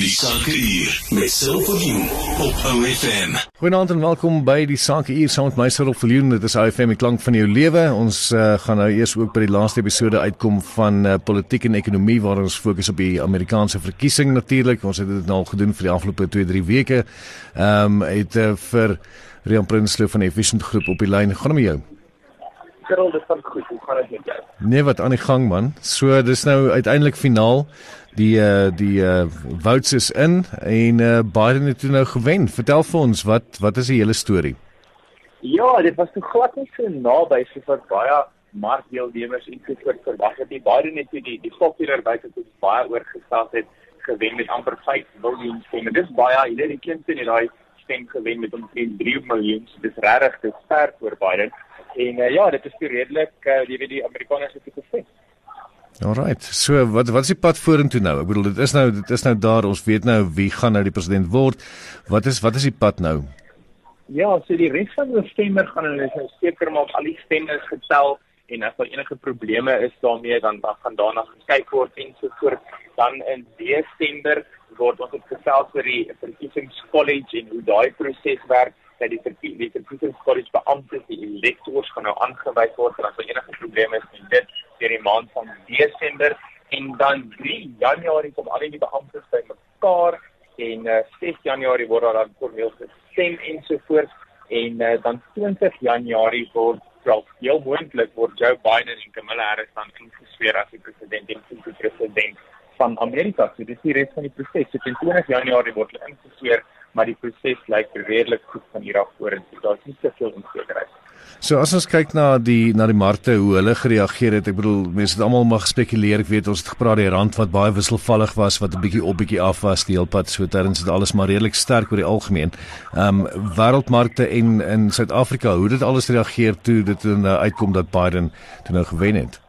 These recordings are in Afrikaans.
Die Sakeuur met Silverview op OFM. Goeienaand en welkom by die Sakeuur saam met my Viljoen. Dit is OFM die klank van jou lewe. Ons uh, gaan nou eers ook by die laaste episode uitkom van uh, politiek en ekonomie waar ons fokus op die Amerikaanse verkiesing natuurlik. Ons het dit nou al gedoen vir die afgelope 2-3 weke. Ehm um, het uh, vir Rian Prinsloo van Efficient Groep op die lyn. Gaan met jou. Cyril, dit gaan goed. Hoe gaan dit met jou? Nee, wat aan die gang man. So dis nou uiteindelik finaal die uh, die uh, votes is in en uh, Biden het nou gewen. Vertel vir ons wat wat is die hele storie? Ja, dit was toe glad nie so naby soos wat baie markdeelnemers en soort verwag het. Die Biden het die die stofierer buite tot baie oorgestel het gewen met amper 5 miljoen stemme. Dis baie, die Clinton het daai stem gewen met omtrent 3 miljoen. Dis regtig te sterk vir Biden. En uh, ja, dit is redelik, uh, jy weet die Amerikaners het dit gesê. Alrite. So wat wat is die pad vorentoe nou? Ek bedoel dit is nou dit is nou daar. Ons weet nou wie gaan nou die president word. Wat is wat is die pad nou? Ja, so die res van die stemmer gaan hulle nou seker maak al die stemme is getel en as daar enige probleme is daarmee dan dan gaan daarna gekyk word en so voort. Dan in Desember word ons gesels oor die verkiesingskollege en hoe daai proses werk dat die verkiesingskollege beamptes die elektors gaan nou aangewys word en as daar enige probleme is met dit deur die maand van Desember en dan 3 Januarie kom al die beamptes by mekaar en uh, 6 Januarie word daar dan formeel gestem en so voort en uh, dan 20 Januarie word wel heel moontlik word Joe Biden en Kamala Harris dan ingesweer as die president en die president van Amerika. So dis die res van die proses. So 20 Januarie word hulle ingesweer, maar die proses lyk redelik goed van hier af vorentoe. Daar's nie te veel onsekerheid. So as ons kyk na die na die markte hoe hulle gereageer het, ek bedoel mense het almal maar gespekuleer, ek weet ons het gepraat die rand wat baie wisselvallig was, wat 'n bietjie op bietjie af was die hele pad, so terwyls dit alles maar redelik sterk oor die algemeen. Ehm um, wêreldmarkte en in Suid-Afrika, hoe dit alles reageer toe dit nou uitkom dat Biden toe nou gewen het?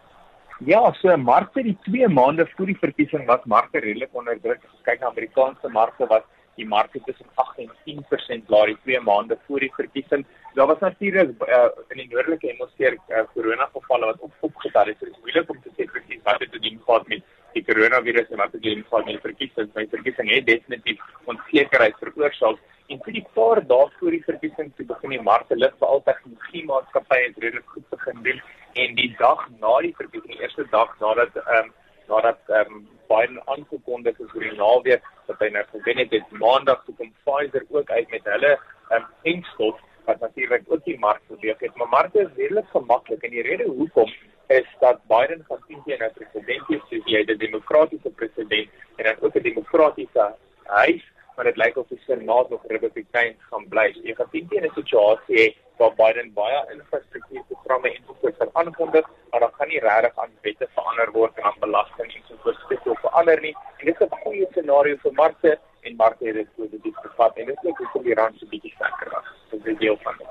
Ja, so markte die 2 maande voor die verkiesing was markte redelik onder druk. Kyk na Amerikaanse markte was die markte tussen 8 en 10% laer die 2 maande voor die verkiesing. Daar was natuurlik uh, in die noordelike hemisfeer uh, corona gevalle wat op opgetel het. So dit is moeilik om te sê presies wat dit doen gehad met die coronavirus en wat dit doen gehad met die verkiesing. My verkiesing het definitief onsekerheid veroorsaak. En vir die paar dae voor die verkiesing toe begin die markte lig vir altyd die maatskappye het redelik goed begin doen en die dag na die verkiesing, die eerste dag nadat ehm um, nadat ehm um, Biden aangekondig het vir die naweek dat hy nou gewen het, het maandag toe kom Pfizer ook uit met hulle um, impfstof wat natuurlik ook die mark beweeg het, maar markte is redelik gemaklik en die rede hoekom is dat Biden gaan sien teen 'n president is, so jy 'n demokratiese president en dan ook 'n demokratiese huis maar dit lyk of die senaat nog republikein gaan bly. So jy gaan sien teen 'n situasie hê waar Biden baie infrastruktuurprogramme en so voort aankondig, maar dan gaan nie regtig aan wette verander word en aan belasting en so voort spesifiek verander nie. En dit is 'n goeie scenario vir markte en markte het dit positief gevat en dit is ook hoekom die rand so bietjie sterker was. Dit is deel van dit.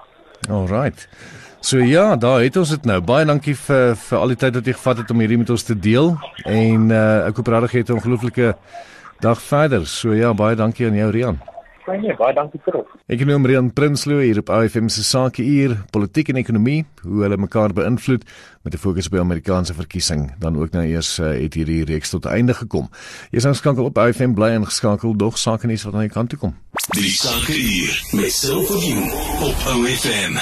Alright. So ja, daar het ons dit nou. Baie dankie vir vir al die tyd wat jy gevat het om hierdie met ons te deel en uh, ek hoop regtig jy het 'n ongelooflike dag verder. So ja, baie dankie aan jou Rian. Nee, baie dankie vir ons. Ek noem Rian Prinsloo hier op AFM se sake hier, politiek en ekonomie, hoe hulle mekaar beïnvloed met 'n fokus op die Amerikaanse verkiesing. Dan ook nou eers uh, het hierdie reeks tot einde gekom. Jy is aangeskakel op AFM bly ingeskakel, dog sake nuus wat aan die kant toe kom. Die sake hier met Silverview op AFM.